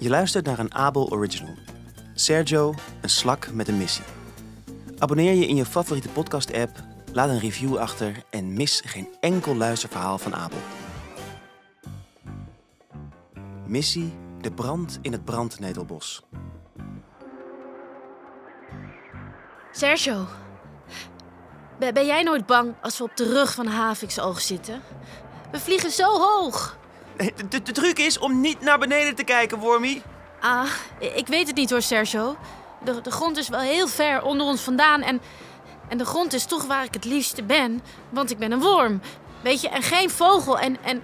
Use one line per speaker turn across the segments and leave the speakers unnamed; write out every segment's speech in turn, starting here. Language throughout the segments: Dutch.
Je luistert naar een Abel Original. Sergio, een slak met een missie. Abonneer je in je favoriete podcast-app, laat een review achter en mis geen enkel luisterverhaal van Abel. Missie De brand in het brandnetelbos.
Sergio, ben, jij nooit bang als we op de rug van Haviksoog zitten? We vliegen zo hoog.
De, de, truc is om niet naar beneden te kijken, Wormy.
Ah, ik weet het niet hoor, Sergio. De, de grond is wel heel ver onder ons vandaan en, en de grond is toch waar ik het liefste ben, want ik ben een worm. Weet je, en geen vogel en... en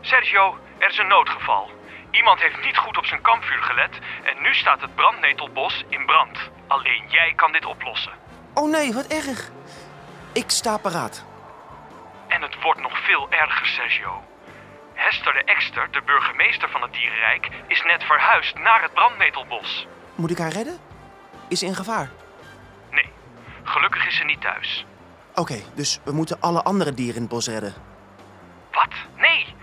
Sergio, er is een noodgeval. Iemand heeft niet goed op zijn kampvuur gelet en nu staat het brandnetelbos in brand. Alleen jij kan dit oplossen.
Oh nee, wat erg. Ik sta paraat.
En het wordt nog veel erger, Sergio. Hester de Ekster, de burgemeester van het dierenrijk, is net verhuisd naar het brandnetelbos.
Moet ik haar redden? Is ze in gevaar?
Nee, gelukkig is ze niet thuis.
Oké, dus we moeten alle andere dieren in het bos redden.
Wat? Nee!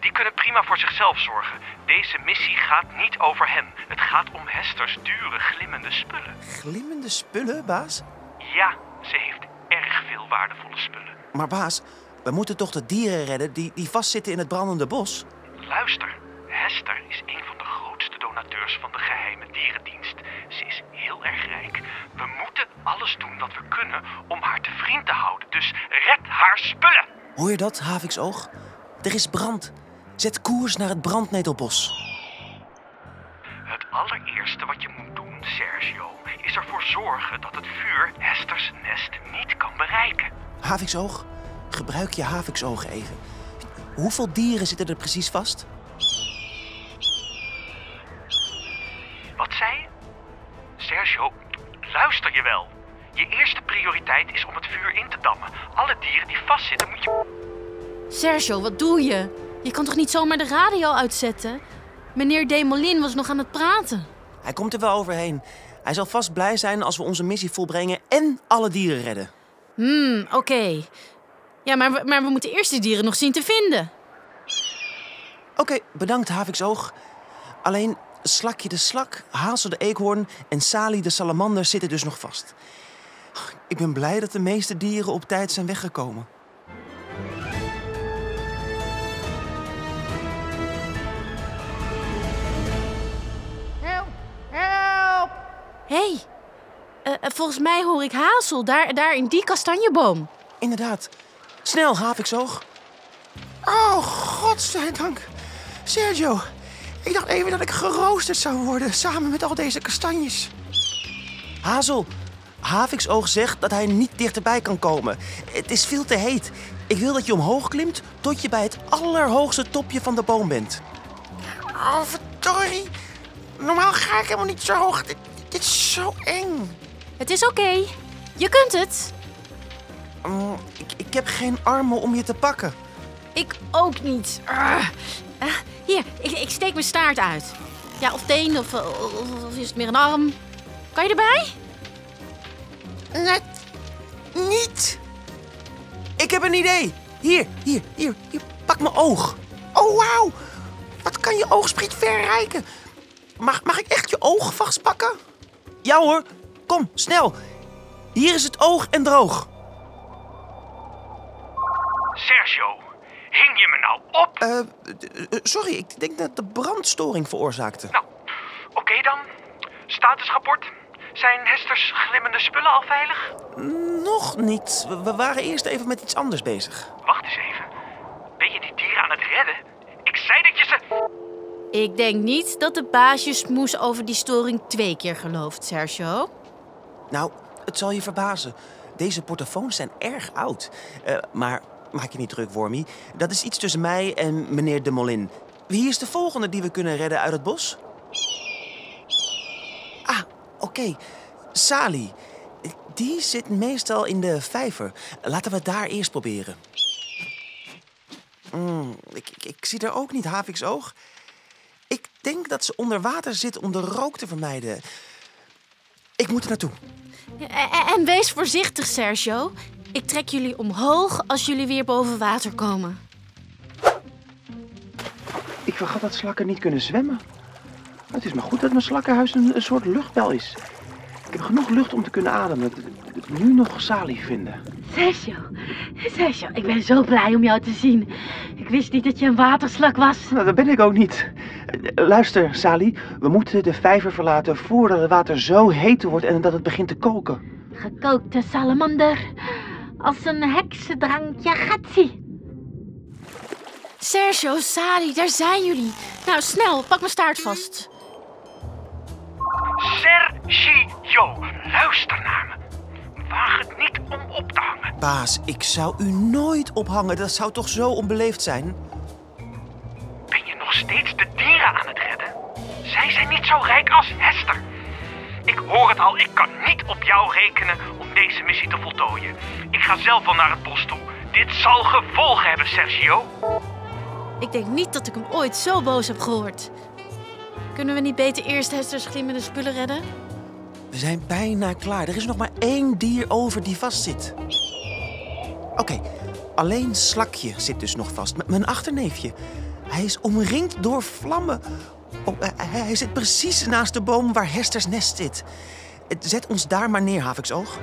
Die kunnen prima voor zichzelf zorgen. Deze missie gaat niet over hen. Het gaat om Hesters dure, glimmende spullen.
Glimmende spullen, baas?
Ja, ze heeft erg veel waardevolle spullen.
Maar baas, we moeten toch de dieren redden die, die vastzitten in het brandende bos?
Luister, Hester is een van de grootste donateurs van de geheime dierendienst. Ze is heel erg rijk. We moeten alles doen wat we kunnen om haar te vriend te houden. Dus red haar spullen!
Hoor je dat, Haviksoog? Er is brand. Zet koers naar het brandnetelbos.
Het allereerste wat je moet doen, Sergio, is ervoor zorgen dat het vuur Hesters nest niet kan bereiken.
Haviksoog, gebruik je Haviksoog even. Hoeveel dieren zitten er precies vast?
Wat zei je? Sergio, luister je wel. Je eerste prioriteit is om het vuur in te dammen. Alle dieren die vastzitten moet je...
Sergio, wat doe je? Je kan toch niet zomaar de radio uitzetten? Meneer Demolin was nog aan het praten.
Hij komt er wel overheen. Hij zal vast blij zijn als we onze missie volbrengen en alle dieren redden.
Hmm, oké. Ja, maar, we- maar we moeten eerst de dieren nog zien te vinden.
Oké, bedankt Haviksoog. Alleen Slakje de slak, Hazel de eekhoorn en Sali de salamander zitten dus nog vast. Ik ben blij dat de meeste dieren op tijd zijn weggekomen.
Help! Help!
Hé, hey, eh, eh, volgens mij hoor ik Hazel daar, daar in die kastanjeboom.
Inderdaad. Snel, Haviksoog.
Oh, godzijdank. Sergio, ik dacht even dat ik geroosterd zou worden samen met al deze kastanjes.
Hazel, Haviksoog zegt dat hij niet dichterbij kan komen. Het is veel te heet. Ik wil dat je omhoog klimt tot je bij het allerhoogste topje van de boom bent.
Oh, verdorie. Normaal ga ik helemaal niet zo hoog. Dit, dit is zo eng.
Het is oké. Je kunt het.
Mm, ik, heb geen armen om je te pakken.
Ik ook niet. Ah. Eh, hier, ik, ik steek mijn staart uit. Ja, of teen, of, eh, of, of is het meer een arm? Kan je erbij?
Net niet.
Ik heb een idee. Hier, hier, hier, hier. Pak mijn oog.
Oh, wauw. Wat kan je oogspriet ver reiken? Mag, mag ik echt je oog vastpakken?
Ja hoor, kom, snel. Hier is het oog en droog.
Sergio, hing je me nou op?
Eh, d- eh, sorry, ik denk dat de brandstoring veroorzaakte.
Nou, oké dan. Statusrapport. Zijn Hesters glimmende spullen al veilig?
Nog niet. We, waren eerst even met iets anders bezig.
Wacht eens even. Ben je die dieren aan het redden? Ik zei dat je ze...
Ik denk niet dat de baasje smoes over die storing twee keer gelooft, Sergio.
Nou, het zal je verbazen. Deze portofoons zijn erg oud. Eh, maar maak je niet druk, Wormy. Dat is iets tussen mij en meneer de Molin. Wie is de volgende die we kunnen redden uit het bos? Ah, oké. Sali. Die zit meestal in de vijver. Laten we daar eerst proberen. Mm, ik, ik, zie er ook niet Haviksoog. Ik denk dat ze onder water zit om de rook te vermijden. Ik moet er naartoe.
En wees voorzichtig, Sergio. Ik trek jullie omhoog als jullie weer boven water komen.
Ik vergat dat slakken niet kunnen zwemmen. Het is maar goed dat mijn slakkenhuis een, een soort luchtbel is. Ik heb genoeg lucht om te kunnen ademen. Nu nog Sali vinden.
Sergio, Sergio, ik ben zo blij om jou te zien. Ik wist niet dat je een waterslak was.
Nou, dat ben ik ook niet. Luister, Sali. We moeten de vijver verlaten voordat het water zo heet wordt en dat het begint te koken.
Gekookte salamander. Als een heksendrankje gatsie. Sergio, Sali, daar zijn jullie. Nou, snel, pak mijn staart vast.
Sergio, luister naar me. Waag het niet om op te hangen.
Baas, ik zou u nooit ophangen. Dat zou toch zo onbeleefd zijn?
Ben je nog steeds de dieren aan het redden? Zij zijn niet zo rijk als Hester. Ik hoor het al, ik kan niet op jou rekenen om deze missie te voltooien. Ik ga zelf wel naar het bos toe. Dit zal gevolgen hebben, Sergio.
Ik denk niet dat ik hem ooit zo boos heb gehoord. Kunnen we niet beter eerst Hester's glimmende spullen redden?
We zijn bijna klaar. Er is nog maar één dier over die vastzit. Oké, alleen Slakje zit dus nog vast. M- mijn achterneefje. Hij is omringd door vlammen. Oh, hij, hij- zit precies naast de boom waar Hesters nest zit. Eh, Zet ons daar maar neer, Haviksoog.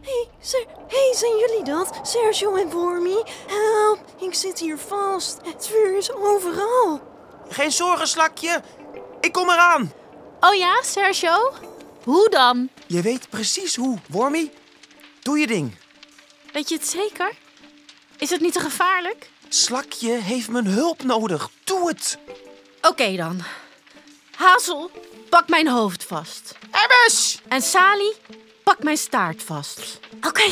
Hé, hey, hey, zijn jullie dat? Sergio en Wormy? Help, ik zit hier vast. Het vuur is overal.
Geen zorgen, Slakje. Ik kom eraan.
Oh ja, Sergio? Hoe dan?
Je weet precies hoe, Wormy. Doe je ding.
Weet je het zeker? Is het niet te gevaarlijk?
Slakje heeft mijn hulp nodig. Doe het.
Oké dan. Hazel, pak mijn hoofd vast.
Emmers!
En Sali, pak mijn staart vast.
Oké,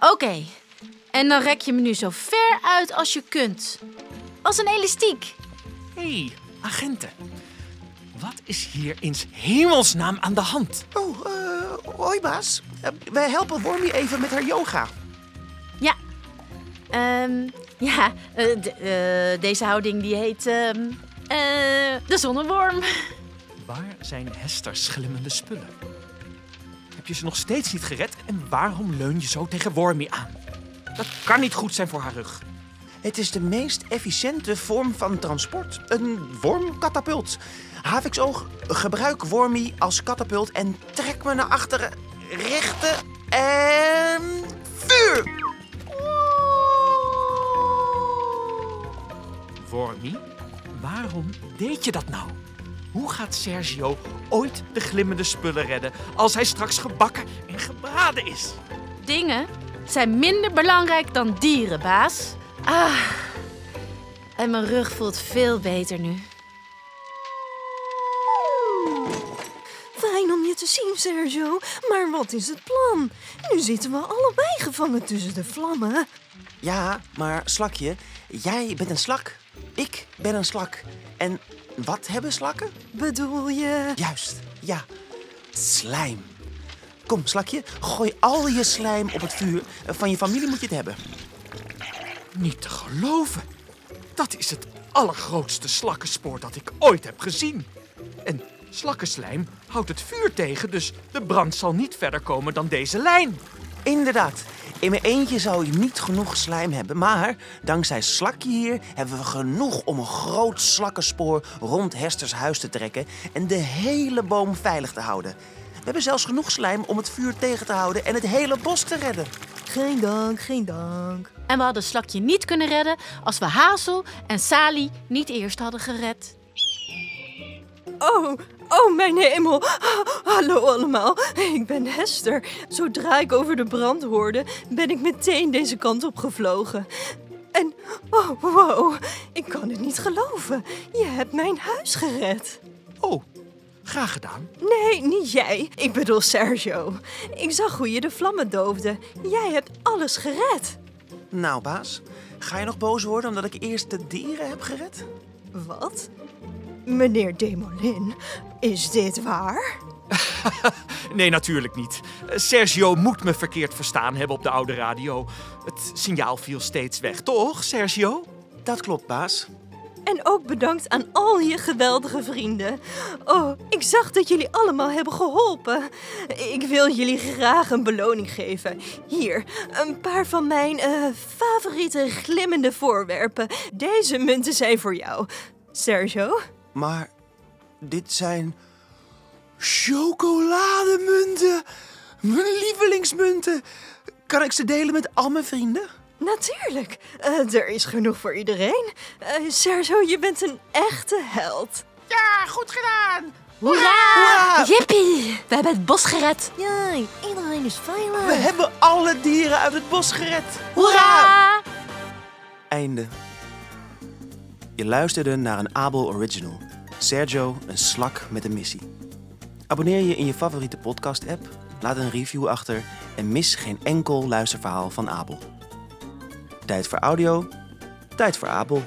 Oké. En dan rek je me nu zo ver uit als je kunt. Als een elastiek.
Hé, hey, agenten. Wat is hier in 's hemelsnaam aan de hand?
Oh, eh, hoi baas. Eh, wij helpen Wormy even met haar yoga.
Ja. Ehm, ja, eh, deze houding die heet ehm, eh, de zonneworm.
Waar zijn Hester's glimmende spullen? Heb je ze nog steeds niet gered en waarom leun je zo tegen Wormy aan? Dat kan niet goed zijn voor haar rug.
Het is de meest efficiënte vorm van transport. Een wormkatapult. Haviksoog, gebruik Wormy als katapult en trek me naar achteren. Richten en... vuur!
Wormy, waarom deed je dat nou? Hoe gaat Sergio ooit de glimmende spullen redden als hij straks gebakken en gebraden is?
Dingen zijn minder belangrijk dan dieren, baas. Ah. En mijn rug voelt veel beter nu.
fijn om je te zien, Sergio. Maar wat is het plan? Nu zitten we allebei gevangen tussen de vlammen.
Ja, maar Slakje, jij bent een slak. Ik ben een slak. En wat hebben slakken?
Bedoel je...
Juist, ja. Slijm. Kom, Slakje, gooi al je slijm op het vuur. Van je familie moet je het hebben.
Niet te geloven. Dat is het allergrootste slakkenspoor dat ik ooit heb gezien. En slakkenslijm houdt het vuur tegen, dus de brand zal niet verder komen dan deze lijn.
Inderdaad. In mijn eentje zou je niet genoeg slijm hebben. Maar dankzij Slakje hier hebben we genoeg om een groot slakkenspoor rond Hesters huis te trekken en de hele boom veilig te houden. We hebben zelfs genoeg slijm om het vuur tegen te houden en het hele bos te redden.
Geen dank, geen dank.
En we hadden Slakje niet kunnen redden als we Hazel en Sali niet eerst hadden gered.
Oh, oh mijn hemel. Hallo allemaal, ik ben Hester. Zodra ik over de brand hoorde, ben ik meteen deze kant op gevlogen. En, oh wow, ik kan het niet geloven. Je hebt mijn huis gered.
Oh, graag gedaan.
Nee, niet jij. Ik bedoel Sergio. Ik zag hoe je de vlammen doofde. Jij hebt alles gered.
Nou, baas, ga je nog boos worden omdat ik eerst de dieren heb gered?
Wat? Meneer Demolin, is dit waar?
Nee, natuurlijk niet. Sergio moet me verkeerd verstaan hebben op de oude radio. Het signaal viel steeds weg, toch, Sergio?
Dat klopt, baas.
En ook bedankt aan al je geweldige vrienden. Oh, ik zag dat jullie allemaal hebben geholpen. Ik wil jullie graag een beloning geven. Hier, een paar van mijn eh, favoriete glimmende voorwerpen. Deze munten zijn voor jou. Sergio?
Maar dit zijn chocolademunten. Mijn lievelingsmunten. Kan ik ze delen met al mijn vrienden?
Natuurlijk. Eh, er is genoeg voor iedereen. Eh, Sergio, je bent een echte held.
Ja, goed gedaan.
Hoera! Jippie! We hebben het bos gered. Ja, iedereen is veilig.
We hebben alle dieren uit het bos gered.
Hoera!
Einde. Je luisterde naar een Abel Original. Sergio, een slak met een missie. Abonneer je in je favoriete podcast-app, laat een review achter en mis geen enkel luisterverhaal van Abel. Tijd voor audio, tijd voor Abel.